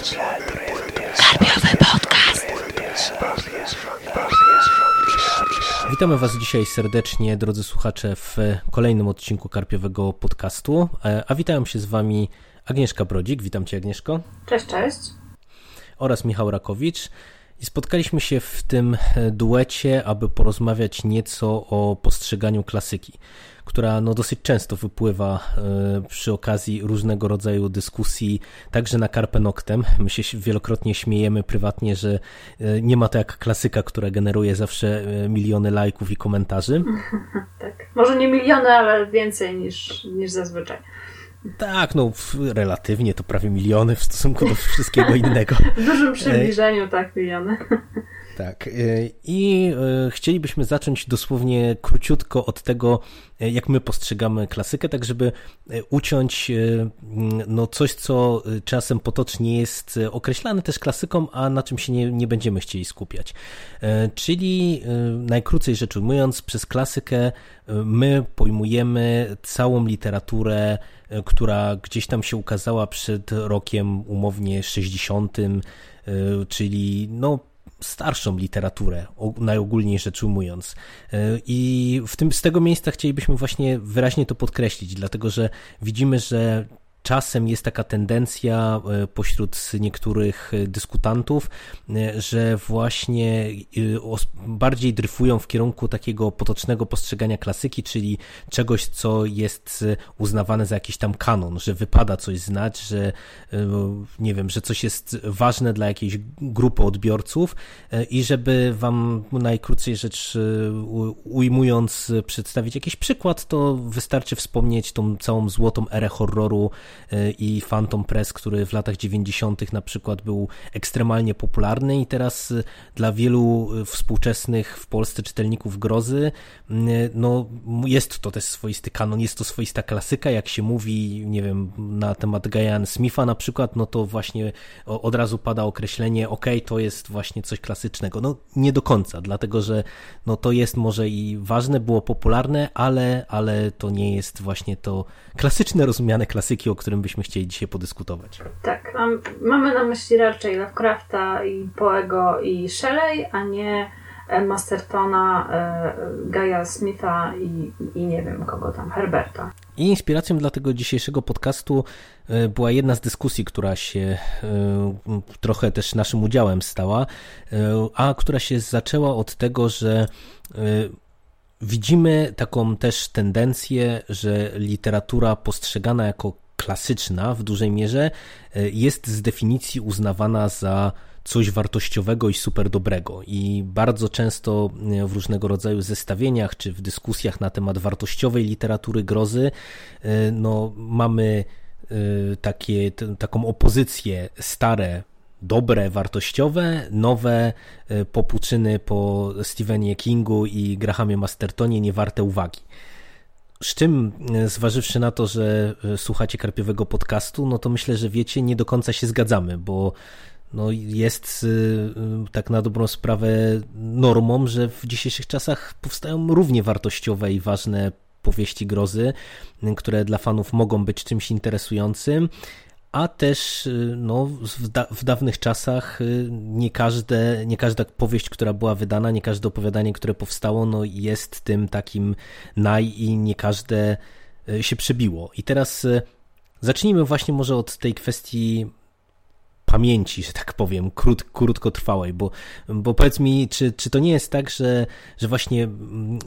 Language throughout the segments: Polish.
Karpiowy podcast. Witamy Was dzisiaj serdecznie, drodzy słuchacze, w kolejnym odcinku Karpiowego podcastu. E, a witają się z Wami Agnieszka Brodzik. Witam Cię, Agnieszko. Cześć, cześć. Oraz Michał Rakowicz. I spotkaliśmy się w tym duecie, aby porozmawiać nieco o postrzeganiu klasyki która no, dosyć często wypływa e, przy okazji różnego rodzaju dyskusji, także na Carpe Noctem. My się wielokrotnie śmiejemy prywatnie, że e, nie ma to jak klasyka, która generuje zawsze e, miliony lajków i komentarzy. Tak, może nie miliony, ale więcej niż, niż zazwyczaj. Tak, no relatywnie to prawie miliony w stosunku do wszystkiego innego. W dużym przybliżeniu, tak, miliony. Tak. E, I e, chcielibyśmy zacząć dosłownie króciutko od tego, e, jak my postrzegamy klasykę, tak żeby uciąć no, coś, co czasem potocznie jest określane też klasyką, a na czym się nie, nie będziemy chcieli skupiać. Czyli najkrócej rzecz ujmując, przez klasykę my pojmujemy całą literaturę, która gdzieś tam się ukazała przed rokiem umownie 60, czyli no starszą literaturę, najogólniej rzecz ujmując. E, I w tym, z tego miejsca chcielibyśmy właśnie wyraźnie to podkreślić, dlatego że widzimy, że czasem jest taka tendencja e, pośród niektórych e, dyskutantów, e, że właśnie bardziej dryfują w kierunku takiego potocznego postrzegania klasyki, czyli czegoś, co jest uznawane za jakiś tam kanon, że wypada coś znać, że nie wiem, że coś jest ważne dla jakiejś grupy odbiorców i żeby wam najkrócej rzecz ujmując przedstawić jakiś przykład, to wystarczy wspomnieć tą całą złotą erę horroru i Phantom Press, który w latach 90. na przykład był ekstremalnie popularny i teraz y, dla wielu y, współczesnych w Polsce czytelników grozy no jest to też swoisty kanon, jest to swoista klasyka, jak się mówi, nie wiem, na temat Gajan Smitha na przykład, no to właśnie od razu pada określenie, ok, to jest właśnie coś klasycznego. No nie do końca, dlatego że no to jest może i ważne, było popularne, ale, ale to nie jest właśnie to klasyczne rozumiane klasyki, o którym byśmy chcieli dzisiaj podyskutować. Tak, mam, mamy na myśli raczej Lovecrafta i Poego i Shelley, a nie e, Mastertona, e, Gaia Smitha i, i nie wiem kogo tam, Herberta. I inspiracją dla tego dzisiejszego podcastu e, była jedna z dyskusji, która się trochę też naszym udziałem stała, a która się zaczęła od tego, że widzimy taką też tendencję, że literatura postrzegana jako klasyczna w dużej mierze e, jest z definicji uznawana za coś wartościowego i super dobrego. I bardzo często e, w różnego rodzaju zestawieniach czy w dyskusjach na temat wartościowej literatury grozy e, no, mamy takie, taką opozycję stare, dobre, wartościowe, nowe popuczyny po Stephenie Kingu i Grahamie Mastertonie niewarte uwagi. Z czym, e, zważywszy na to, że e, słuchacie karpiowego podcastu, no to myślę, że wiecie, nie do końca się zgadzamy, bo no jest e, tak na dobrą sprawę normą, że w dzisiejszych czasach powstają równie wartościowe i ważne powieści grozy, które dla fanów mogą być czymś interesującym, a też y, no, w, da w, dawnych czasach y, nie, każde, nie każda powieść, która była wydana, nie każde opowiadanie, które powstało, no, jest tym takim naj i nie każde y, się przebiło. I teraz zacznijmy właśnie może od tej kwestii pamięci, że tak powiem, krót, krótkotrwałej, bo, bo powiedz mi, czy, czy to nie jest tak, że, że właśnie mm,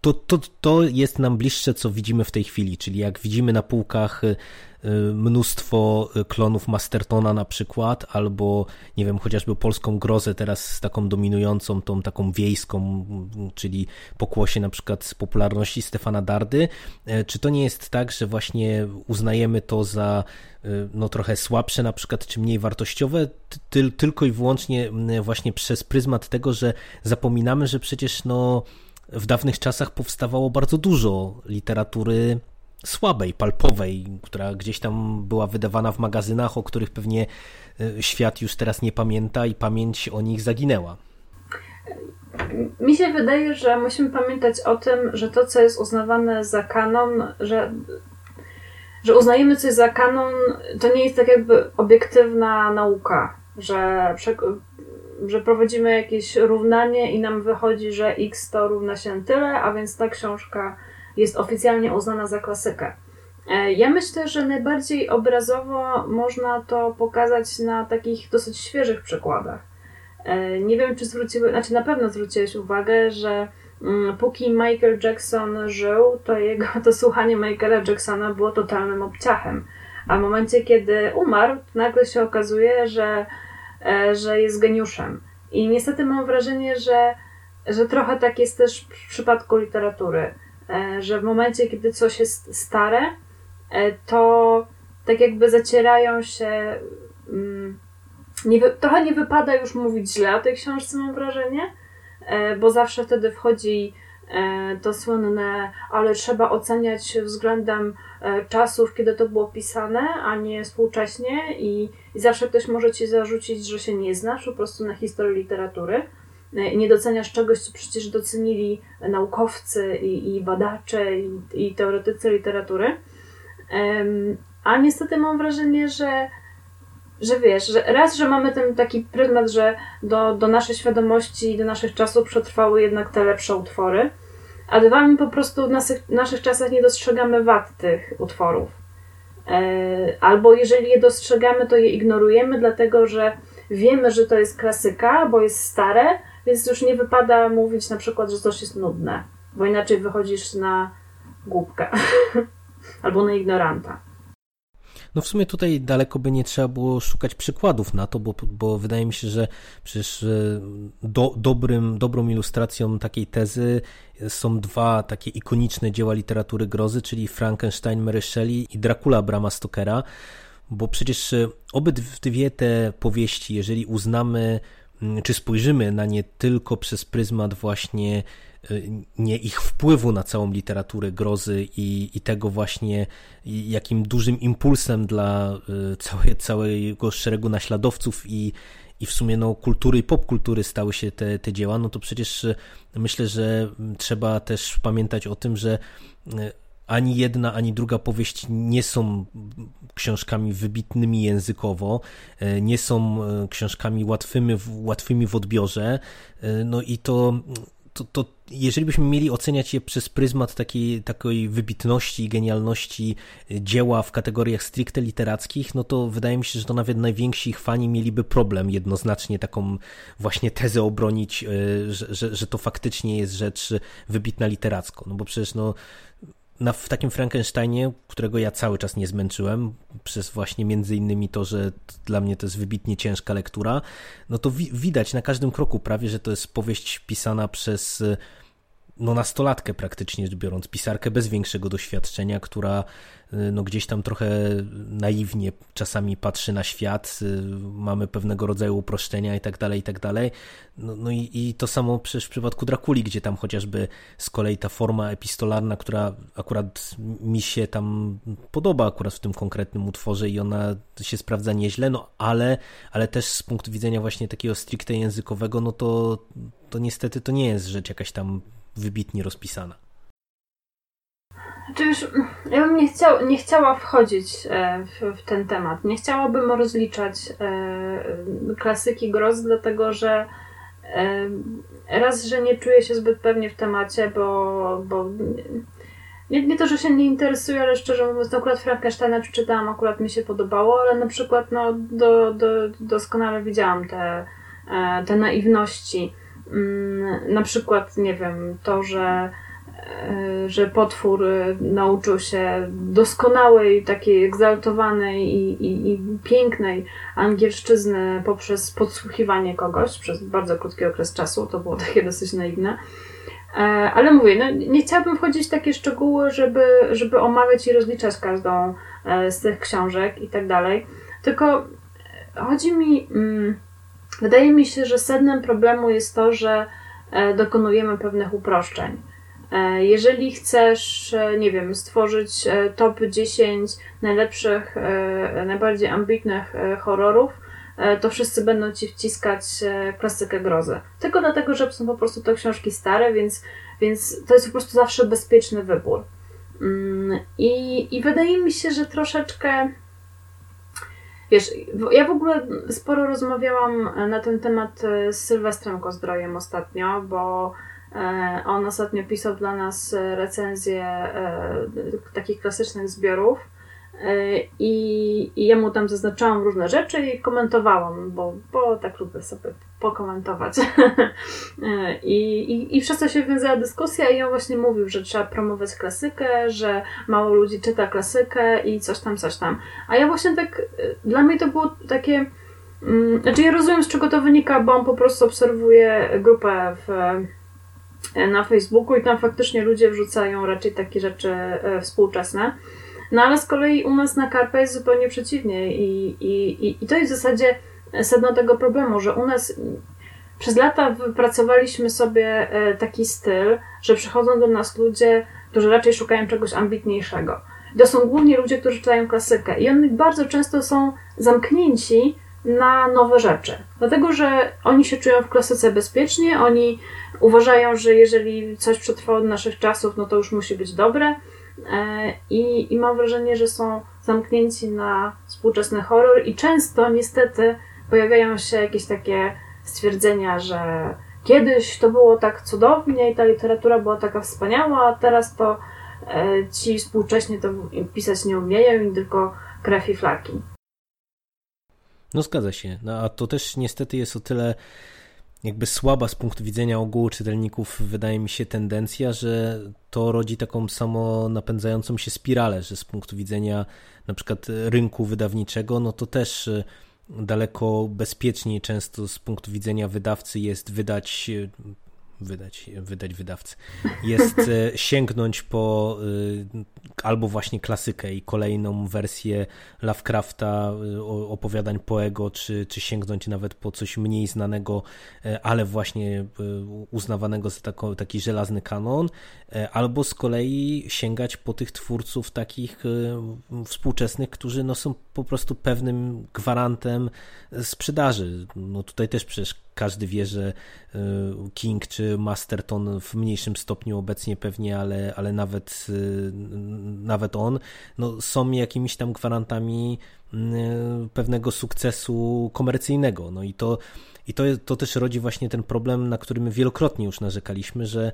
to, to, to jest nam bliższe, co widzimy w tej chwili, czyli jak widzimy na półkach mnóstwo y, klonów Mastertona na przykład, albo nie wiem, chociażby polską grozę teraz z taką dominującą, tą taką wiejską, czyli pokłosie na przykład z popularności Stefana Dardy. E, czy to nie jest tak, że właśnie uznajemy to za y, no trochę słabsze na przykład, czy mniej wartościowe, ty, tylko i wyłącznie właśnie przez pryzmat tego, że zapominamy, że przecież no w dawnych czasach powstawało bardzo dużo literatury słabej, palpowej, która gdzieś tam była wydawana w magazynach, o których pewnie e, świat już teraz nie pamięta i pamięć o nich zaginęła. Mi się wydaje, że musimy pamiętać o tym, że to, co jest uznawane za kanon, że, że uznajemy coś za kanon, to nie jest tak jakby obiektywna nauka, że, że prowadzimy jakieś równanie i nam wychodzi, że x to równa się tyle, a więc ta książka jest oficjalnie uznana za klasykę. E, ja myślę, że najbardziej obrazowo można to pokazać na takich dosyć świeżych przykładach. E, nie wiem, czy zwróciłeś, znaczy na pewno zwróciłeś uwagę, że mm, póki Michael Jackson żył, to jego to słuchanie Michaela Jacksona było totalnym obciachem. A w momencie, kiedy umarł, nagle się okazuje, że, e, że jest geniuszem. I niestety mam wrażenie, że, że trochę tak jest też w przypadku literatury, że w momencie, kiedy coś jest stare, E, to tak jakby zacierają się. Mm, nie, trochę nie wypada już mówić źle o tej książce, mam wrażenie, e, bo zawsze wtedy wchodzi e, to słynne, ale trzeba oceniać względem czasów, kiedy to było pisane, a nie współcześnie, i, i zawsze ktoś może ci zarzucić, że się nie znasz po prostu na historii literatury nie doceniasz czegoś, co przecież docenili naukowcy i, i badacze i, i teoretycy literatury. A niestety mam wrażenie, że, że wiesz, że raz, że mamy ten taki pryzmat, że do, do naszej świadomości i do naszych czasów przetrwały jednak te lepsze utwory, a dwa, my po prostu w naszych, naszych czasach nie dostrzegamy wad tych utworów. E, albo jeżeli je dostrzegamy, to je ignorujemy, dlatego że wiemy, że to jest klasyka, bo jest stare, więc już nie wypada mówić na przykład, że coś jest nudne, bo inaczej wychodzisz na głupkę. albo na ignoranta. No w sumie tutaj daleko by nie trzeba było szukać przykładów na to, bo, bo wydaje mi się, że przecież e, do, dobrym, dobrą ilustracją takiej tezy są dwa takie ikoniczne dzieła literatury grozy, czyli Frankenstein Mary Shelley i Dracula Brama Stokera, bo przecież e, obydwie te powieści, jeżeli uznamy, czy spojrzymy na nie tylko przez pryzmat właśnie nie ich wpływu na całą literaturę grozy i, i tego właśnie, jakim dużym impulsem dla y, całej, całego szeregu naśladowców i, i w sumie no, kultury i popkultury stały się te, te dzieła, no to przecież y, myślę, że trzeba też pamiętać o tym, że ani jedna, ani druga powieść nie są książkami wybitnymi językowo, nie są książkami łatwymi, łatwymi w odbiorze. No i to to, to jeżeli byśmy mieli oceniać je przez pryzmat takiej, takiej wybitności i genialności dzieła w kategoriach stricte literackich, no to wydaje mi się, że to nawet najwięksi ich fani mieliby problem jednoznacznie taką właśnie tezę obronić, e, że, że, że to faktycznie jest rzecz wybitna literacko. No bo przecież no, na, w takim Frankensteinie, którego ja cały czas nie zmęczyłem, przez właśnie między innymi to, że dla mnie to jest wybitnie ciężka lektura, no to wi widać na każdym kroku prawie, że to jest powieść pisana przez no nastolatkę praktycznie biorąc, pisarkę bez większego doświadczenia, która y, no gdzieś tam trochę naiwnie czasami patrzy na świat, y, mamy pewnego rodzaju uproszczenia i tak dalej, i tak dalej. No, no i, i, to samo przecież w przypadku Drakuli, gdzie tam chociażby z kolei ta forma epistolarna, która akurat mi się tam podoba akurat w tym konkretnym utworze i ona się sprawdza nieźle, no ale, ale też z punktu widzenia właśnie takiego stricte językowego, no to, to niestety to nie jest rzecz jakaś tam wybitnie rozpisana. Czy już, ja bym nie, chciał, nie chciała wchodzić e, w, w, ten temat. Nie chciałabym rozliczać e, klasyki groz, dlatego że e, raz, że nie czuję się zbyt pewnie w temacie, bo, bo nie, nie to, że się nie interesuję, ale szczerze mówiąc, no akurat Frankensteina przeczytałam, akurat mi się podobało, ale na przykład no, do, do, doskonale widziałam te, te naiwności na przykład, nie wiem, to, że, e, że potwór e, nauczył się doskonałej, takiej egzaltowanej i, i, i pięknej angielszczyzny poprzez podsłuchiwanie kogoś przez bardzo krótki okres czasu. To było takie dosyć naiwne. E, ale mówię, no, nie chciałabym wchodzić w takie szczegóły, żeby, żeby omawiać i rozliczać każdą z tych książek i tak dalej. Tylko chodzi mi. Mm, Wydaje mi się, że sednem problemu jest to, że e, dokonujemy pewnych uproszczeń. E, jeżeli chcesz, e, nie wiem, stworzyć top 10 najlepszych, najbardziej ambitnych horrorów, to wszyscy będą ci wciskać klasykę grozy. Tylko dlatego, że są po prostu to książki stare, więc, więc to jest po prostu zawsze bezpieczny wybór. Mm, I, I wydaje mi się, że troszeczkę. Wiesz, ja w ogóle sporo rozmawiałam na ten temat z Sylwestrem Kozdrojem ostatnio, bo e, on ostatnio pisał dla nas recenzję e, takich klasycznych zbiorów. E, I, I ja mu tam zaznaczałam różne rzeczy i komentowałam, bo, bo tak lubię sobie pokomentować. E, I, i, I przez to się wiązała dyskusja i on właśnie mówił, że trzeba promować klasykę, że mało ludzi czyta klasykę i coś tam, coś tam. A ja właśnie tak, e, dla mnie to było takie, mm, znaczy ja rozumiem z czego to wynika, bo on po prostu obserwuje grupę w, na Facebooku i tam faktycznie ludzie wrzucają raczej takie rzeczy współczesne. No ale z kolei u nas na Karpa jest zupełnie przeciwnie i, i, i to jest w zasadzie sedno tego problemu, że u nas przez lata wypracowaliśmy sobie e, taki styl, że przychodzą do nas ludzie, którzy raczej szukają czegoś ambitniejszego. To są głównie ludzie, którzy czytają klasykę i oni bardzo często są zamknięci na nowe rzeczy. Dlatego, że oni się czują w klasyce bezpiecznie, oni uważają, że jeżeli coś przetrwało do naszych czasów, no to już musi być dobre I, I mam wrażenie, że są zamknięci na współczesny horror i często niestety pojawiają się jakieś takie stwierdzenia, że kiedyś to było tak cudownie i ta literatura była taka wspaniała, a teraz to e, ci współcześnie to pisać nie umieją i tylko krew i flaki. No zgadza się. No, a to też niestety jest o tyle jakby słaba z punktu widzenia ogółu czytelników, wydaje mi się, tendencja, że to rodzi taką samo napędzającą się spiralę, że z punktu widzenia na przykład rynku wydawniczego, no to też e, daleko bezpieczniej często z punktu widzenia wydawcy jest wydać e, wydać, wydać wydawcy, jest e, sięgnąć po albo właśnie klasykę i kolejną wersję Lovecrafta, y, opowiadań Poego, czy, czy sięgnąć nawet po coś mniej znanego, e, ale właśnie uznawanego za taki żelazny kanon, e, albo z kolei sięgać po tych twórców takich współczesnych, którzy no, są po prostu pewnym gwarantem sprzedaży. No tutaj też przecież każdy wie, że King czy Masterton w mniejszym stopniu obecnie pewnie, ale, ale nawet nawet on, no, są jakimiś tam gwarantami pewnego sukcesu komercyjnego. No i to, i to, to też rodzi właśnie ten problem, na który my wielokrotnie już narzekaliśmy, że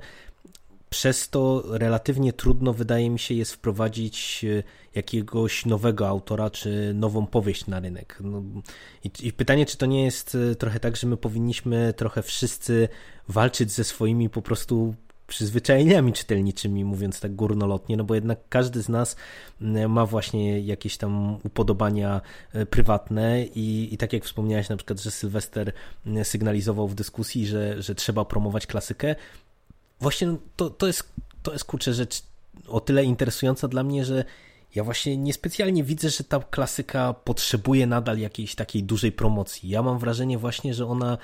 przez to relatywnie trudno, wydaje mi się, jest wprowadzić e, jakiegoś nowego autora czy nową powieść na rynek. No, i, i, pytanie, czy to nie jest e, trochę tak, że my powinniśmy trochę wszyscy walczyć ze swoimi po prostu przyzwyczajeniami czytelniczymi, mówiąc tak górnolotnie, no bo jednak każdy z nas ma właśnie jakieś tam upodobania e, prywatne i, i tak jak wspomniałeś na przykład, że Sylwester sygnalizował w dyskusji, że, że trzeba promować klasykę, właśnie no, to, to jest to jest kurczę rzecz o tyle interesująca dla mnie, że ja właśnie niespecjalnie widzę, że ta klasyka potrzebuje nadal jakiejś takiej dużej promocji. Ja mam wrażenie właśnie, że ona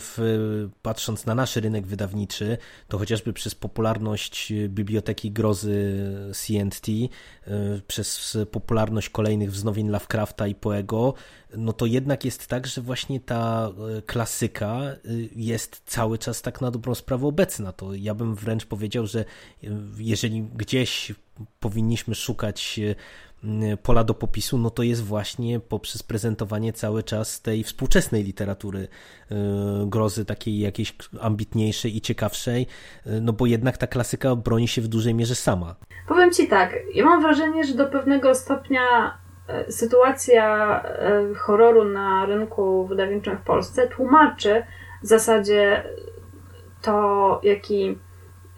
w, patrząc na nasz rynek wydawniczy, to chociażby przez popularność Biblioteki Grozy CNT, y, przez popularność kolejnych wznowień Lovecrafta i Poego, no to jednak jest tak, że właśnie ta y, klasyka y, jest cały czas tak na dobrą sprawę obecna. To ja bym wręcz powiedział, że jeżeli gdzieś powinniśmy szukać pola do popisu, no to jest właśnie poprzez prezentowanie cały czas tej współczesnej literatury e, grozy, takiej jakiejś ambitniejszej i ciekawszej, e, no bo jednak ta klasyka broni się w dużej mierze sama. Powiem Ci tak, ja mam wrażenie, że do pewnego stopnia sytuacja horroru na rynku wydawniczym w Polsce tłumaczy w zasadzie to, jaki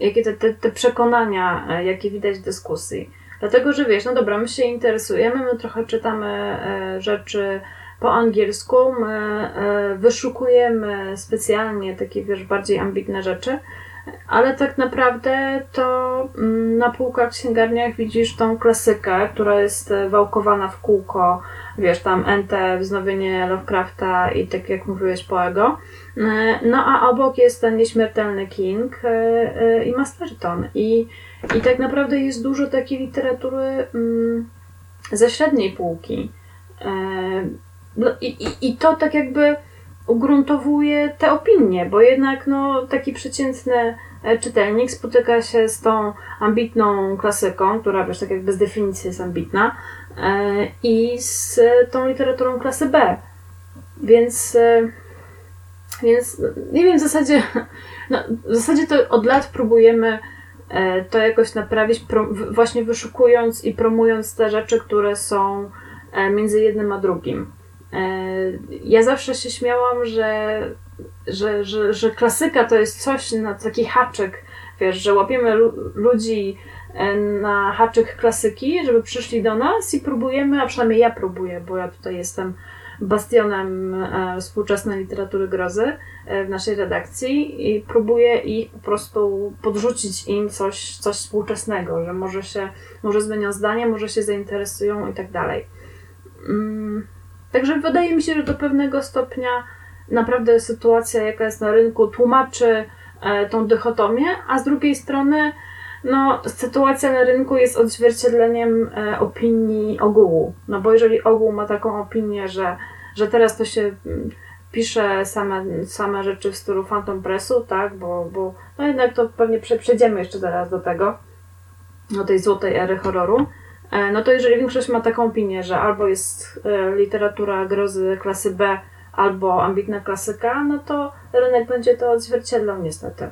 jakie te, te, te przekonania, e, jakie widać w dyskusji. Dlatego, że wiesz, no dobra, my się interesujemy, my trochę czytamy e, rzeczy po angielsku, my e, wyszukujemy specjalnie takie, wiesz, bardziej ambitne rzeczy, ale tak naprawdę to mm, na półkach w księgarniach widzisz tą klasykę, która jest wałkowana w kółko, wiesz, tam NT, wznowienie Lovecrafta i tak jak mówiłeś, Poego. E, no a obok jest ten nieśmiertelny King e, e, i Masterton. I, i tak naprawdę jest dużo takiej literatury mm, ze średniej półki. No, i, i, I to tak jakby ugruntowuje te opinie, bo jednak no, taki przeciętny e, czytelnik spotyka się z tą ambitną klasyką, która wiesz, tak jakby z definicji jest ambitna, e, i z tą literaturą klasy B. Więc, więc nie wiem, w zasadzie, no, w zasadzie to od lat próbujemy to jakoś naprawić, właśnie wyszukując i promując te rzeczy, które są między jednym a drugim. Ja zawsze się śmiałam, że że, że, że klasyka to jest coś na taki haczyk, wiesz, że łapiemy ludzi e, na haczyk klasyki, żeby przyszli do nas i próbujemy, a przynajmniej ja próbuję, bo ja tutaj jestem bastionem e, współczesnej literatury grozy e, w naszej redakcji i próbuję ich po prostu podrzucić im coś, coś współczesnego, że może się, może zmienią zdanie, może się zainteresują i tak dalej. Mm, także wydaje mi się, że do pewnego stopnia naprawdę sytuacja, jaka jest na rynku, tłumaczy e, tą dychotomię, a z drugiej strony no, sytuacja na rynku jest odzwierciedleniem opinii ogółu. No bo jeżeli ogół ma taką opinię, że, że teraz to się mm, pisze same, same rzeczy w stylu Phantom Pressu, tak, bo, bo no jednak to pewnie przejdziemy jeszcze zaraz do tego, do tej złotej ery horroru, e, no to jeżeli większość ma taką opinię, że albo jest literatura grozy klasy B, albo ambitna klasyka, no to rynek będzie to odzwierciedlał niestety.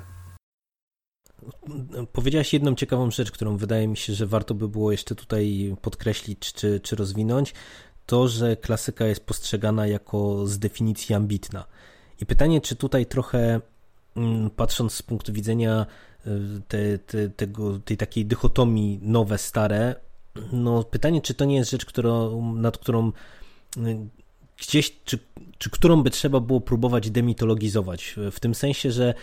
Powiedziałaś jedną ciekawą rzecz, którą wydaje mi się, że warto by było jeszcze tutaj podkreślić czy, czy rozwinąć. To, że klasyka jest postrzegana jako z definicji ambitna. I pytanie, czy tutaj trochę mm, patrząc z punktu widzenia y, te, te, tego, tej takiej dychotomii nowe, stare, no pytanie, czy to nie jest rzecz, nad którą y, gdzieś, czy, czy którą by trzeba było próbować demitologizować, w tym sensie, że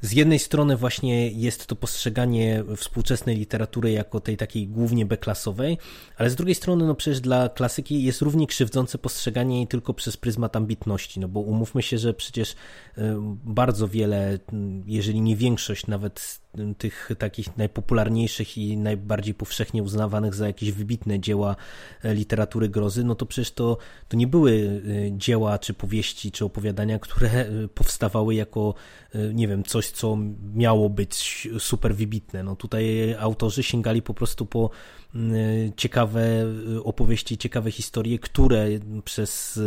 z jednej strony właśnie jest to postrzeganie współczesnej literatury jako tej takiej głównie beklasowej, ale z drugiej strony no przecież dla klasyki jest równie krzywdzące postrzeganie jej tylko przez pryzmat ambitności, no bo umówmy się, że przecież y, bardzo wiele, jeżeli nie większość nawet tych takich najpopularniejszych i najbardziej powszechnie uznawanych za jakieś wybitne dzieła e, literatury grozy, no to przecież to, to nie były e, dzieła, czy powieści, czy opowiadania, które e, powstawały jako, nie wiem, coś, co miało być super wybitne. No tutaj autorzy sięgali po prostu po ciekawe opowieści, ciekawe historie, które przez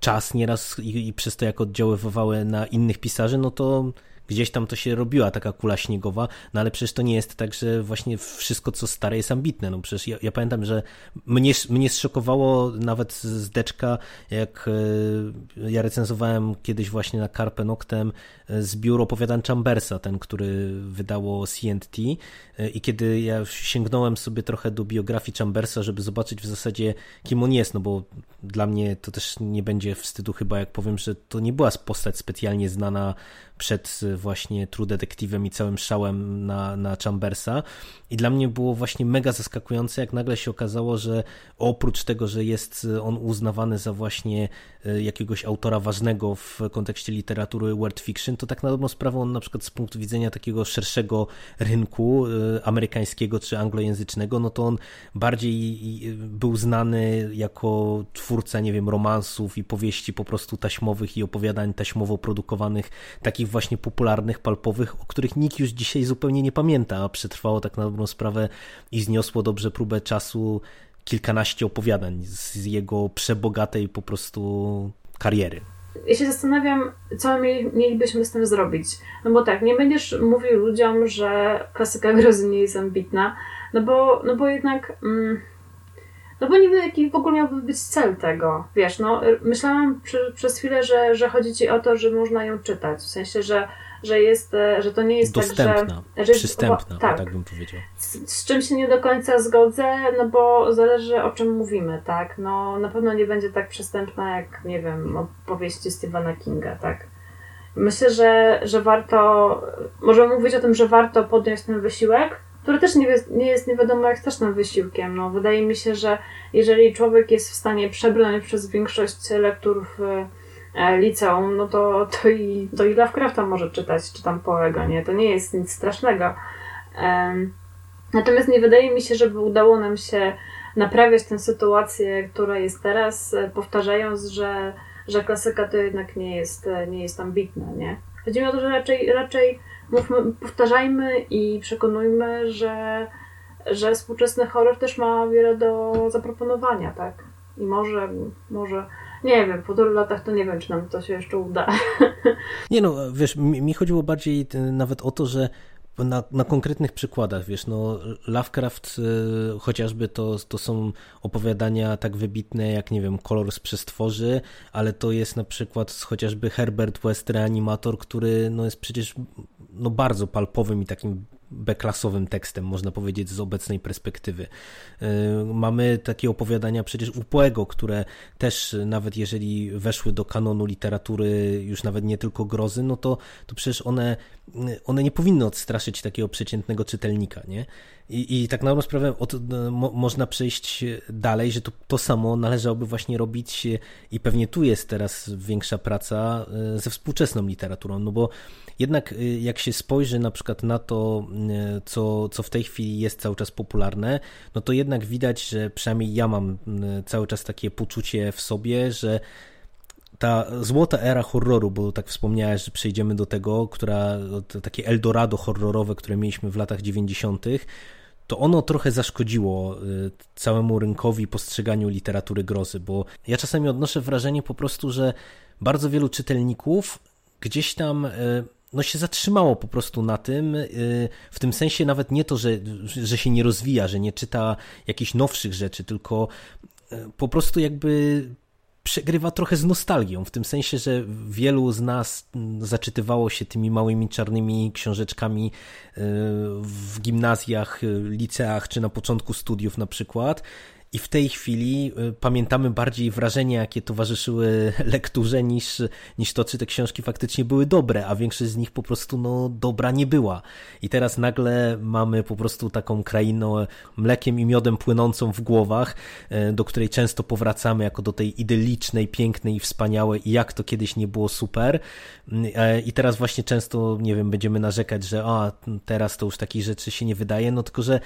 czas nieraz i, i przez to, jak oddziaływały na innych pisarzy, no to gdzieś tam to się robiła taka kula śniegowa, no ale przecież to nie jest tak, że właśnie wszystko co stare jest ambitne. No przecież ja, ja pamiętam, że mnie, mnie zszokowało nawet z deczka, jak e, ja recenzowałem kiedyś właśnie na Carpe Noctem e, zbiór opowiadań Chambersa, ten, który wydało CNT e, i kiedy ja sięgnąłem sobie trochę do biografii Chambersa, żeby zobaczyć w zasadzie kim on jest, no bo dla mnie to też nie będzie wstydu chyba, jak powiem, że to nie była postać specjalnie znana przed właśnie True Detectivem i całym szałem na, na Chambersa. I dla mnie było właśnie mega zaskakujące, jak nagle się okazało, że oprócz tego, że jest on uznawany za właśnie e, jakiegoś autora ważnego w kontekście literatury world fiction, to tak na dobrą sprawę on na przykład z punktu widzenia takiego szerszego rynku amerykańskiego czy anglojęzycznego, no to on bardziej był znany jako twórca, nie wiem, romansów i powieści po prostu taśmowych i opowiadań taśmowo produkowanych, takich właśnie popularnych, palpowych, o których nikt już dzisiaj zupełnie nie pamięta, a przetrwało tak na dobrą sprawę i zniosło dobrze próbę czasu kilkanaście opowiadań z jego przebogatej po prostu kariery. Ja się zastanawiam, co mielibyśmy z tym zrobić. No bo tak, nie będziesz mówił ludziom, że klasyka grozy nie jest ambitna, no bo, no bo jednak... Mm, no bo nie wiem, jaki w ogóle miałby być cel tego. Wiesz, no myślałam przy, przez chwilę, że, że chodzi ci o to, że można ją czytać. W sensie, że, że jest, e, że to nie jest Dostępna, tak, że... że przystępna, tak, tak bym powiedział. Z, z, czym się nie do końca zgodzę, no bo zależy o czym mówimy, tak? No na pewno nie będzie tak przystępna jak, nie wiem, opowieści Stephena Kinga, tak? Myślę, że, że warto, możemy mówić o tym, że warto podjąć ten wysiłek, który też nie, nie jest nie wiadomo jak strasznym wysiłkiem. No, wydaje mi się, że jeżeli człowiek jest w stanie przebrnąć przez większość lektur w e, liceum, no to, to, i, to i Lovecrafta może czytać, czy tam Poego, nie? To nie jest nic strasznego. Natomiast nie wydaje mi się, żeby udało nam się naprawiać tę sytuację, która jest teraz, e, powtarzając, że, że klasyka to jednak nie jest, e, nie jest ambitna, nie? Chodzi mi o to, że raczej, raczej mówmy, powtarzajmy i przekonujmy, że, że współczesny horror też ma wiele do zaproponowania, tak? I może, może, nie wiem, po tylu latach to nie wiem, czy nam to się jeszcze uda. Nie no, wiesz, mi, mi chodziło bardziej nawet o to, że na, na, konkretnych przykładach, wiesz, no Lovecraft y, chociażby to, to są opowiadania tak wybitne jak, nie wiem, Kolor z przestworzy, ale to jest na przykład chociażby Herbert West, reanimator, który no jest przecież no bardzo palpowym i takim beklasowym tekstem, można powiedzieć, z obecnej perspektywy. Y, mamy takie opowiadania przecież Upoego, które też, nawet jeżeli weszły do kanonu literatury już nawet nie tylko grozy, no to, to przecież one, one nie powinny odstraszyć takiego przeciętnego czytelnika, nie? I, i tak na sprawę od, mo, można przejść dalej, że to, to samo należałoby właśnie robić i pewnie tu jest teraz większa praca y, ze współczesną literaturą, no bo jednak y, jak się spojrzy na przykład na to, co, co w tej chwili jest cały czas popularne, no to jednak widać, że przynajmniej ja mam cały czas takie poczucie w sobie, że ta złota era horroru, bo tak wspomniałeś, że przejdziemy do tego, która takie Eldorado horrorowe, które mieliśmy w latach 90., to ono trochę zaszkodziło całemu rynkowi postrzeganiu literatury grozy, bo ja czasami odnoszę wrażenie po prostu, że bardzo wielu czytelników gdzieś tam no się zatrzymało po prostu na tym, y, w tym sensie nawet nie to, że, że się nie rozwija, że nie czyta jakichś nowszych rzeczy, tylko y, po prostu jakby przegrywa trochę z nostalgią, w tym sensie, że wielu z nas zaczytywało się tymi małymi czarnymi książeczkami y, w gimnazjach, liceach czy na początku studiów na przykład i w tej chwili y, pamiętamy bardziej wrażenia, jakie towarzyszyły lekturze, niż, niż to, czy te książki faktycznie były dobre, a większość z nich po prostu no, dobra nie była. I teraz nagle mamy po prostu taką krainę mlekiem i miodem płynącą w głowach, y, do której często powracamy jako do tej idylicznej, pięknej i wspaniałej i jak to kiedyś nie było super. Y, I teraz właśnie często, nie wiem, będziemy narzekać, że a, teraz to już takich rzeczy się nie wydaje, no tylko, że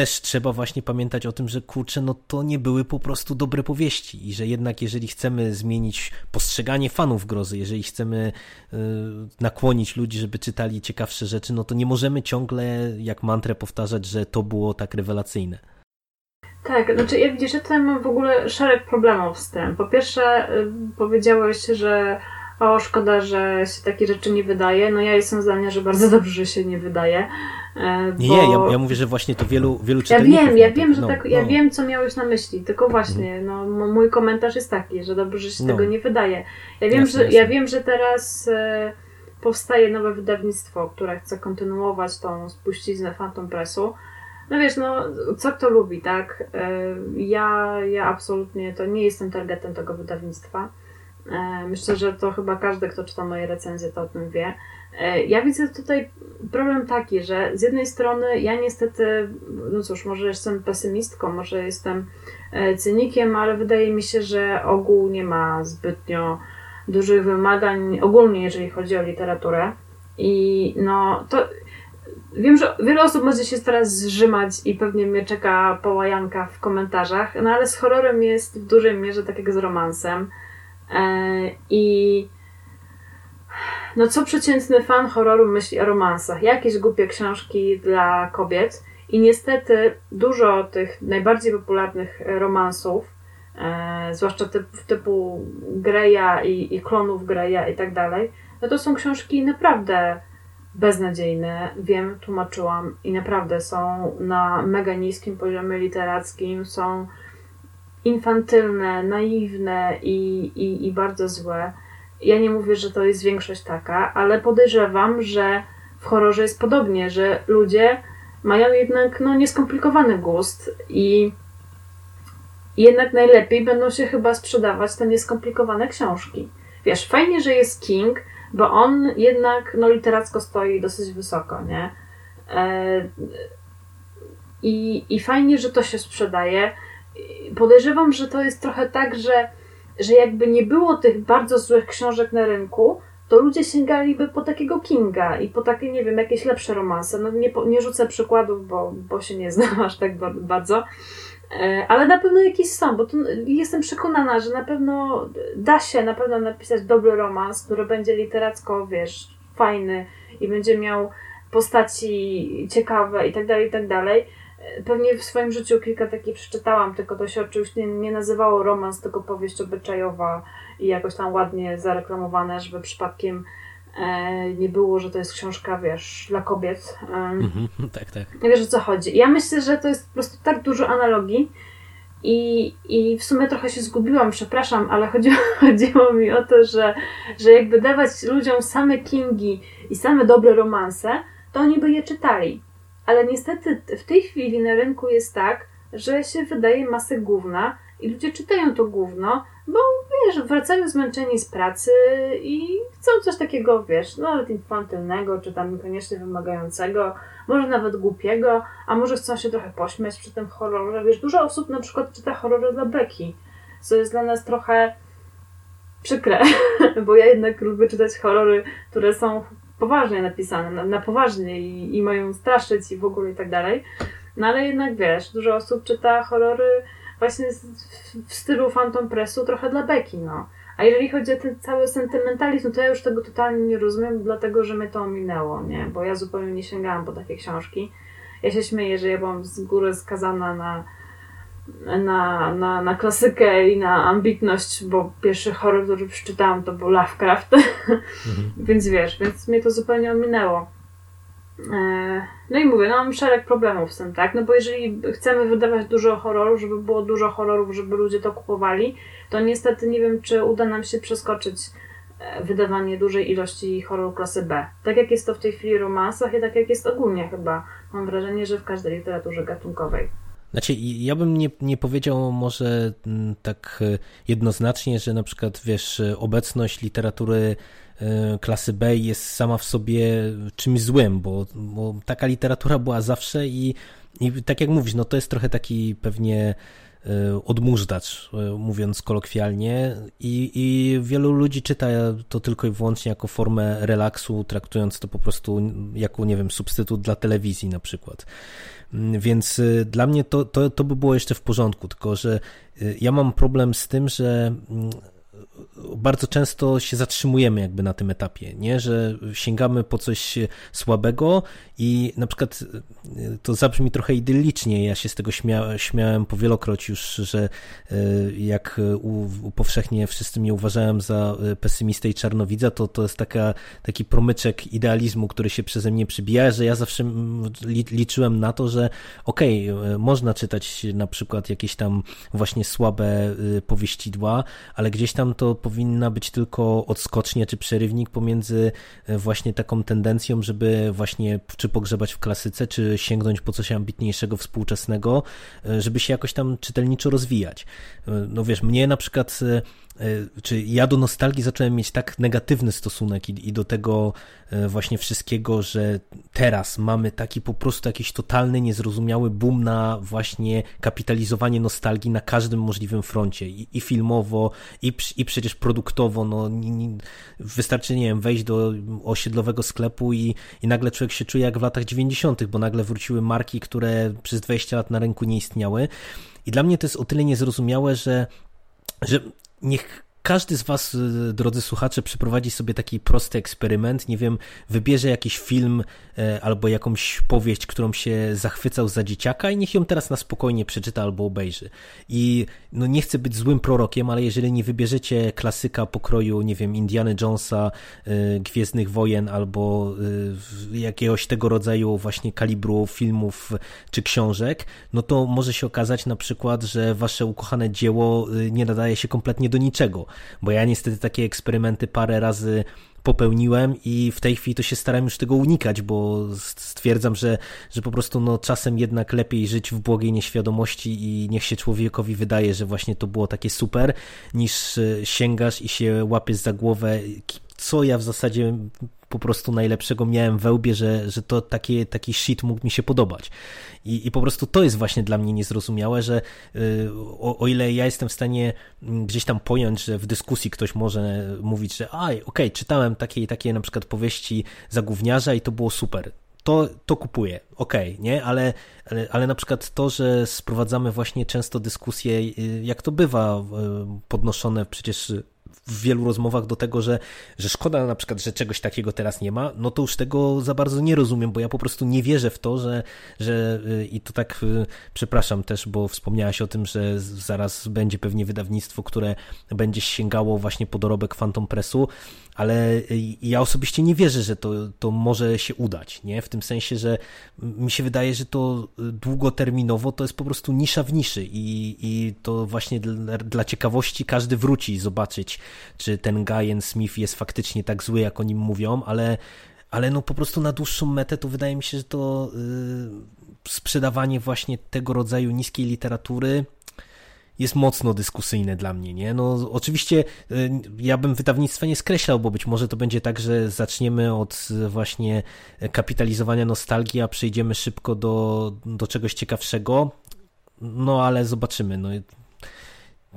też trzeba właśnie pamiętać o tym, że kurczę, no to nie były po prostu dobre powieści i że jednak jeżeli chcemy zmienić postrzeganie fanów grozy, jeżeli chcemy y, nakłonić ludzi, żeby czytali ciekawsze rzeczy, no to nie możemy ciągle jak mantrę powtarzać, że to było tak rewelacyjne. Tak, znaczy ja widzisz, że tutaj mam w ogóle szereg problemów z tym. Po pierwsze y, powiedziałeś, że o szkoda, że się takie rzeczy nie wydaje. No ja jestem zdania, że bardzo dobrze, że się nie wydaje. E, bo... Nie, nie, ja, ja, mówię, że właśnie to wielu, wielu czytelników... Ja wiem, ja wiem, że no, tak, ja no. wiem, co miałeś na myśli, tylko właśnie, mhm. no, mój komentarz jest taki, że dobrze, że się no. tego nie wydaje. Ja wiem, jasne, że, jasne. ja wiem, że teraz e, powstaje nowe wydawnictwo, które chce kontynuować tą spuściznę Phantom Pressu. No wiesz, no, co kto lubi, tak? E, ja, ja absolutnie to nie jestem targetem tego wydawnictwa. E, myślę, że to chyba każdy, kto czyta moje recenzje, to o tym wie. E, ja widzę tutaj problem taki, że z jednej strony ja niestety, no cóż, może jestem pesymistką, może jestem e, cynikiem, ale wydaje mi się, że ogół nie ma zbytnio dużych wymagań, ogólnie jeżeli chodzi o literaturę. I no to wiem, że wiele osób będzie się teraz zrzymać i pewnie mnie czeka połajanka w komentarzach, no ale z horrorem jest w dużej mierze tak jak z romansem. I no co przeciętny fan horroru myśli o romansach? Jakieś głupie książki dla kobiet. I niestety dużo tych najbardziej popularnych romansów, e, zwłaszcza typ, typu Greya i, i klonów Greya i tak dalej, no to są książki naprawdę beznadziejne. Wiem, tłumaczyłam i naprawdę są na mega niskim poziomie literackim, są infantylne, naiwne i, i, i bardzo złe. Ja nie mówię, że to jest większość taka, ale podejrzewam, że w horrorze jest podobnie, że ludzie mają jednak no, nieskomplikowany gust i jednak najlepiej będą się chyba sprzedawać te nieskomplikowane książki. Wiesz, fajnie, że jest King, bo on jednak no, literacko stoi dosyć wysoko, nie? E, I, I fajnie, że to się sprzedaje. Podejrzewam, że to jest trochę tak, że że jakby nie było tych bardzo złych książek na rynku, to ludzie sięgaliby po takiego Kinga i po takie, nie wiem, jakieś lepsze romanse. No nie, nie rzucę przykładów, bo, bo się nie znam aż tak bardzo. E, ale na pewno jakieś są, bo jestem przekonana, że na pewno da się na pewno napisać dobry romans, który będzie literacko, wiesz, fajny i będzie miał postaci ciekawe i tak dalej, i tak dalej. Pewnie w swoim życiu kilka takich przeczytałam, tylko to się oczywiście nie nazywało romans, tylko powieść obyczajowa i jakoś tam ładnie zareklamowane, żeby przypadkiem e, nie było, że to jest książka, wiesz, dla kobiet. Mhm, tak, tak. Wiesz o co chodzi. Ja myślę, że to jest po prostu tak dużo analogii i, i w sumie trochę się zgubiłam, przepraszam, ale chodziło, chodziło mi o to, że, że jakby dawać ludziom same Kingi i same dobre romanse, to oni by je czytali. Ale niestety w tej chwili na rynku jest tak, że się wydaje masę gówna i ludzie czytają to gówno, bo wiesz, wracają zmęczeni z pracy i chcą coś takiego, wiesz, no, nawet infantylnego, czy tam niekoniecznie wymagającego, może nawet głupiego, a może chcą się trochę pośmiać przy tym horrorze. Wiesz, dużo osób na przykład czyta horrory dla beki, co jest dla nas trochę przykre, bo ja jednak lubię czytać horrory, które są poważnie napisane, na, na poważnie i, i mają straszyć i w ogóle i tak dalej. No ale jednak wiesz, dużo osób czyta horrory właśnie w stylu Phantom Pressu trochę dla beki, no. A jeżeli chodzi o ten cały sentymentalizm, to ja już tego totalnie nie rozumiem, dlatego że mnie to ominęło, nie? Bo ja zupełnie nie sięgałam po takie książki. Ja się śmieję, że ja byłam z góry skazana na, na, na, na klasykę i na ambitność, bo pierwszy horror, który przeczytałam, to był Lovecraft. Mhm. więc wiesz, więc mnie to zupełnie ominęło. E, no i mówię, no mam szereg problemów z tym, tak? No bo jeżeli chcemy wydawać dużo horrorów, żeby było dużo horrorów, żeby ludzie to kupowali, to niestety nie wiem, czy uda nam się przeskoczyć e, wydawanie dużej ilości horroru klasy B. Tak jak jest to w tej chwili w romansach i tak jak jest ogólnie chyba. Mam wrażenie, że w każdej literaturze gatunkowej. Znaczy, ja bym nie, nie powiedział może mm, tak e, jednoznacznie, że na przykład, wiesz, obecność literatury E, klasy B jest sama w sobie czymś złym, bo, bo taka literatura była zawsze i, i tak jak mówisz, no to jest trochę taki pewnie e, odmurzdacz, e, mówiąc kolokwialnie i, i wielu ludzi czyta to tylko i wyłącznie jako formę relaksu, traktując to po prostu jako, nie wiem, substytut dla telewizji na przykład. Mm, więc dla mnie to, to, to by było jeszcze w porządku, tylko że ja mam problem z tym, że mm, bardzo często się zatrzymujemy jakby na tym etapie, nie? że sięgamy po coś słabego i na przykład e, to zabrzmi trochę idyllicznie, ja się z tego śmia śmiałem powielokroć już, że e, jak powszechnie wszyscy mnie uważałem za e, pesymistę i czarnowidza, to to jest taka, taki promyczek idealizmu, który się przeze mnie przybija, że ja zawsze liczyłem na to, że okej, okay, można czytać na przykład jakieś tam właśnie słabe powieścidła, ale gdzieś tam to powinna być tylko odskocznia czy przerywnik pomiędzy e, właśnie taką tendencją, żeby właśnie czy pogrzebać w klasyce, czy sięgnąć po coś ambitniejszego, współczesnego, e, żeby się jakoś tam czytelniczo rozwijać. E, no wiesz, mnie na przykład czy ja do nostalgii zacząłem mieć tak negatywny stosunek i, i, do tego e, właśnie wszystkiego, że teraz mamy taki po prostu jakiś totalny, niezrozumiały boom na właśnie kapitalizowanie nostalgii na każdym możliwym froncie i, i filmowo, i, i przecież produktowo, no nie, nie, wystarczy, nie wiem, wejść do osiedlowego sklepu i, i nagle człowiek się czuje jak w latach 90., bo nagle wróciły marki, które przez 20 lat na rynku nie istniały i dla mnie to jest o tyle niezrozumiałe, że że niech każdy z Was, y, drodzy słuchacze, przeprowadzi sobie taki prosty eksperyment. Nie wiem, wybierze jakiś film e, albo jakąś powieść, którą się zachwycał za dzieciaka i niech ją teraz na spokojnie przeczyta albo obejrzy. I no nie chcę być złym prorokiem, ale jeżeli nie wybierzecie klasyka pokroju, nie wiem, Indiana Jonesa, e, Gwiezdnych Wojen albo e, jakiegoś tego rodzaju właśnie kalibru filmów czy książek, no to może się okazać na przykład, że Wasze ukochane dzieło nie nadaje się kompletnie do niczego bo ja niestety takie eksperymenty parę razy popełniłem i w tej chwili to się staram już tego unikać, bo stwierdzam, że, że po prostu no, czasem jednak lepiej żyć w błogiej nieświadomości i niech się człowiekowi wydaje, że właśnie to było takie super, niż e, sięgasz i się łapiesz za głowę, co ja w zasadzie po prostu najlepszego miałem we łbie, że, że to taki, taki shit mógł mi się podobać. I, I po prostu to jest właśnie dla mnie niezrozumiałe, że y, o, o ile ja jestem w stanie mm, gdzieś tam pojąć, że w dyskusji ktoś może mówić, że aj, okej, okay, czytałem takie i takie na przykład powieści zagówniarza i to było super to, to kupuję, okej, okay, nie? Ale, ale, ale na przykład to, że sprowadzamy właśnie często dyskusje, y, jak to bywa y, podnoszone przecież w wielu rozmowach do tego, że, że szkoda na przykład, że czegoś takiego teraz nie ma, no to już tego za bardzo nie rozumiem, bo ja po prostu nie wierzę w to, że, że y, i to tak y, przepraszam też, bo wspomniałaś o tym, że zaraz będzie pewnie wydawnictwo, które będzie sięgało właśnie po dorobek Phantom Pressu, ale y, ja osobiście nie wierzę, że to, to może się udać, nie? W tym sensie, że mi się wydaje, że to długoterminowo to jest po prostu nisza w niszy i, i to właśnie dla, dla ciekawości każdy wróci zobaczyć, czy ten Guyan Smith jest faktycznie tak zły, jak o nim mówią, ale, ale no po prostu na dłuższą metę to wydaje mi się, że to yy, sprzedawanie właśnie tego rodzaju niskiej literatury jest mocno dyskusyjne dla mnie, nie? No oczywiście y, ja bym wydawnictwa nie skreślał, bo być może to będzie tak, że zaczniemy od właśnie kapitalizowania nostalgii, a przejdziemy szybko do, do czegoś ciekawszego, no ale zobaczymy, no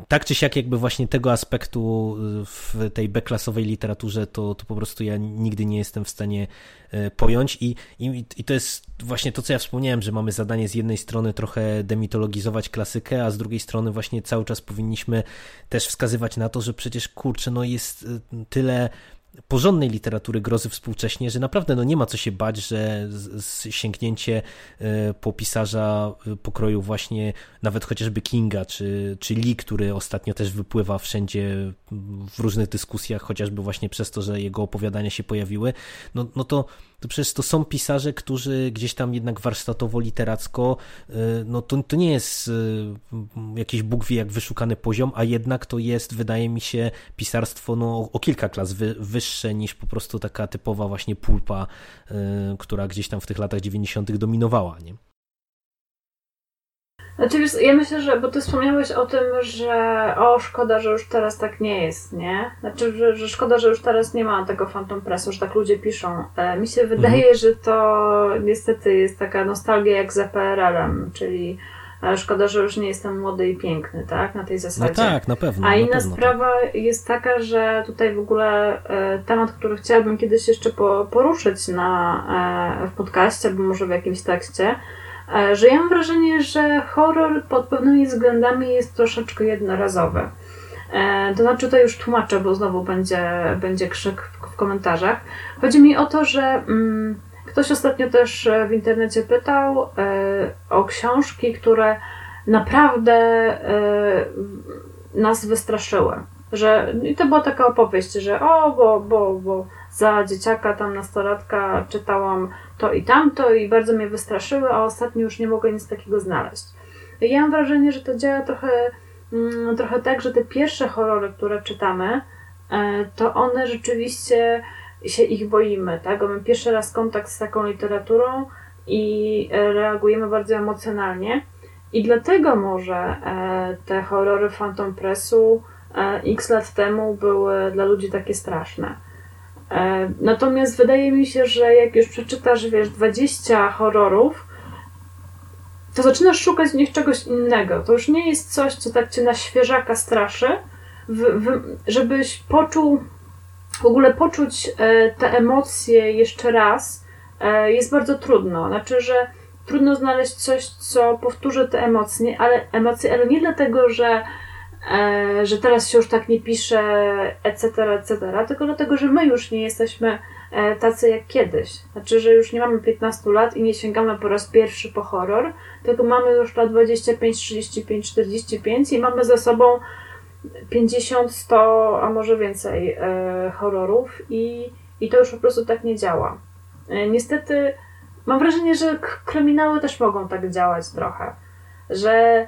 tak czy siak jakby właśnie tego aspektu y, w tej beklasowej literaturze to, to po prostu ja nigdy nie jestem w stanie y, pojąć. I, i, i to jest właśnie to, co ja wspomniałem, że mamy zadanie z jednej strony trochę demitologizować klasykę, a z drugiej strony właśnie cały czas powinniśmy też wskazywać na to, że przecież kurczę, no jest y, tyle porządnej literatury grozy współcześnie, że naprawdę no nie ma co się bać, że sięgnięcie e, po pisarza e, pokroju właśnie nawet chociażby Kinga, czy, czy Lee, który ostatnio też wypływa wszędzie w różnych dyskusjach, chociażby właśnie przez to, że jego opowiadania się pojawiły, no, no to to przecież to są pisarze, którzy gdzieś tam jednak warsztatowo, literacko, y, no to, to nie jest y, jakiś Bóg wie jak wyszukany poziom, a jednak to jest, wydaje mi się, pisarstwo no, o kilka klas wy, wyższe niż po prostu taka typowa właśnie pulpa, y, która gdzieś tam w tych latach 90. dominowała, nie? Znaczy, wiesz, ja myślę, że, bo ty wspomniałeś o tym, że o, szkoda, że już teraz tak nie jest, nie? Znaczy, że, że szkoda, że już teraz nie ma tego Phantom Pressu, że tak ludzie piszą. E, mi się wydaje, mhm. że to niestety jest taka nostalgia jak za PRL-em, czyli e, szkoda, że już nie jestem młody i piękny, tak? Na tej zasadzie. No tak, na pewno. A inna pewno, sprawa jest taka, że tutaj w ogóle e, temat, który chciałabym kiedyś jeszcze po, poruszyć na, e, w podcaście, albo może w jakimś tekście, E, że ja mam wrażenie, że horror pod pewnymi względami jest troszeczkę jednorazowy. E, to znaczy, to już tłumaczę, bo znowu będzie, będzie krzyk w komentarzach. Chodzi mi o to, że mm, ktoś ostatnio też w internecie pytał e, o książki, które naprawdę e, nas wystraszyły. Że, I to była taka opowieść, że o, bo, bo, bo za dzieciaka, tam nastolatka czytałam to i tamto i bardzo mnie wystraszyły, a ostatnio już nie mogę nic takiego znaleźć. Ja mam wrażenie, że to działa trochę, mm, trochę tak, że te pierwsze horrory, które czytamy, e, to one rzeczywiście się ich boimy, tak? Mamy pierwszy raz kontakt z taką literaturą i e, reagujemy bardzo emocjonalnie. I dlatego może e, te horrory Phantom Pressu x lat temu były dla ludzi takie straszne. E, natomiast wydaje mi się, że jak już przeczytasz, wiesz, 20 horrorów, to zaczynasz szukać w nich czegoś innego. To już nie jest coś, co tak cię na świeżaka straszy, w, w, żebyś poczuł, w ogóle poczuć e, te emocje jeszcze raz, e, jest bardzo trudno. Znaczy, że trudno znaleźć coś, co powtórzy te emocje, ale, emocje, ale nie dlatego, że że teraz się już tak nie pisze, etc., etc., tylko dlatego, że my już nie jesteśmy e, tacy jak kiedyś. Znaczy, że już nie mamy 15 lat i nie sięgamy po raz pierwszy po horror, tylko mamy już lat 25, 35, 45 i mamy za sobą 50, 100, a może więcej e, horrorów i, i to już po prostu tak nie działa. Niestety mam wrażenie, że kryminały też mogą tak działać trochę, że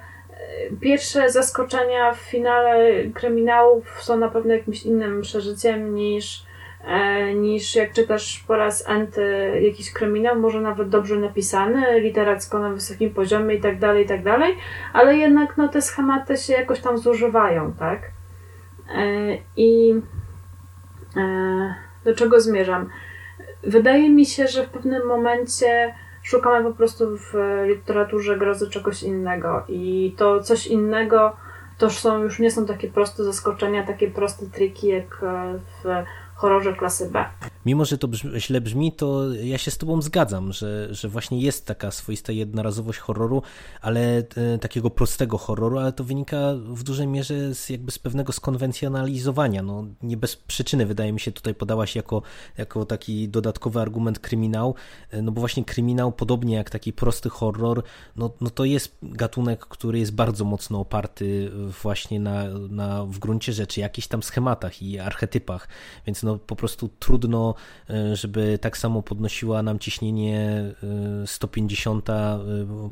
pierwsze zaskoczenia w finale kryminałów są na pewno jakimś innym przeżyciem niż, e, niż jak czytasz po raz enty jakiś kryminał, może nawet dobrze napisany, literacko na wysokim poziomie i tak dalej, i tak dalej, ale jednak no, te schematy się jakoś tam zużywają, tak? E, I e, do czego zmierzam? Wydaje mi się, że w pewnym momencie szukamy po prostu w literaturze grozy czegoś innego i to coś innego to są, już nie są takie proste zaskoczenia, takie proste triki jak w horrorze klasy B. mimo że to brzmi, źle brzmi, to ja się z tobą zgadzam, że, że właśnie jest taka swoista jednorazowość horroru, ale e, takiego prostego horroru, ale to wynika w dużej mierze z jakby z pewnego skonwencjonalizowania. No, nie bez przyczyny wydaje mi się tutaj podałaś jako, jako taki dodatkowy argument kryminał, e, no bo właśnie kryminał, podobnie jak taki prosty horror, no, no to jest gatunek, który jest bardzo mocno oparty właśnie na, na w gruncie rzeczy jakichś tam schematach i archetypach, więc no po prostu trudno, e, żeby tak samo podnosiła nam ciśnienie 150 e,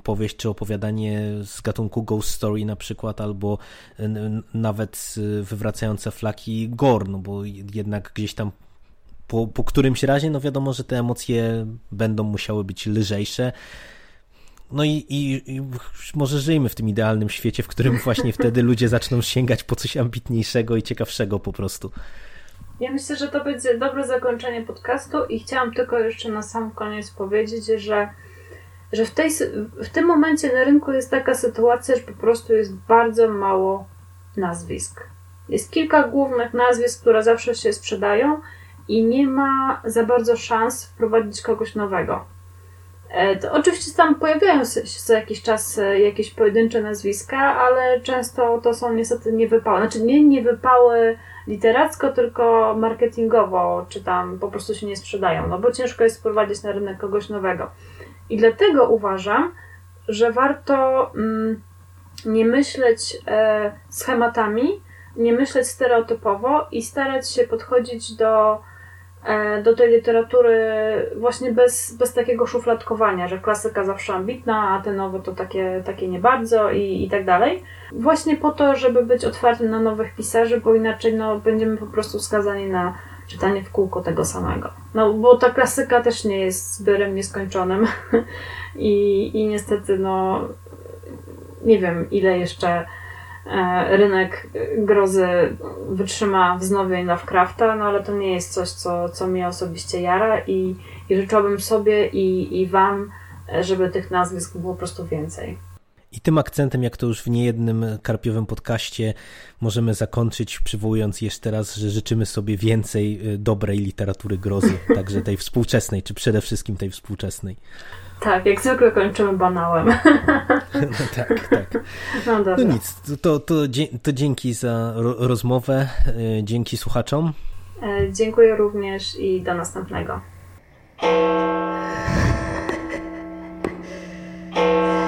powieść czy opowiadanie z gatunku Ghost Story na przykład, albo nawet wywracające flaki gore, no bo jednak gdzieś tam po, po którymś razie, no wiadomo, że te emocje będą musiały być lżejsze. No i, i, i, może żyjmy w tym idealnym świecie, w którym właśnie wtedy ludzie zaczną sięgać po coś ambitniejszego i ciekawszego po prostu. Ja myślę, że to będzie dobre zakończenie podcastu i chciałam tylko jeszcze na sam koniec powiedzieć, że, że w, tej, w tym momencie na rynku jest taka sytuacja, że po prostu jest bardzo mało nazwisk. Jest kilka głównych nazwisk, które zawsze się sprzedają i nie ma za bardzo szans wprowadzić kogoś nowego. E, to oczywiście tam pojawiają się co jakiś czas e, jakieś pojedyncze nazwiska, ale często to są niestety niewypały. Znaczy nie niewypały literacko, tylko marketingowo, czy tam po prostu się nie sprzedają, no bo ciężko jest wprowadzić na rynek kogoś nowego. I dlatego uważam, że warto mm, nie myśleć e, schematami, nie myśleć stereotypowo i starać się podchodzić do do tej literatury właśnie bez, bez takiego szufladkowania, że klasyka zawsze ambitna, a te nowe to takie, takie nie bardzo i, i tak dalej. Właśnie po to, żeby być otwartym na nowych pisarzy, bo inaczej no, będziemy po prostu skazani na czytanie w kółko tego samego. No bo ta klasyka też nie jest zbiorem nieskończonym i, i niestety no nie wiem ile jeszcze E, rynek grozy wytrzyma wznowień Lovecrafta, no ale to nie jest coś, co, co mnie osobiście jara i, i życzyłabym sobie i, i Wam, żeby tych nazwisk było po prostu więcej. I tym akcentem, jak to już w niejednym karpiowym podcaście, możemy zakończyć, przywołując jeszcze raz, że życzymy sobie więcej y, dobrej literatury grozy, także tej współczesnej, czy przede wszystkim tej współczesnej. Tak, jak zwykle kończymy banałem. No tak, tak. No, dobra. no nic, to, to, to dzięki za rozmowę, e, dzięki słuchaczom. E, dziękuję również i do następnego.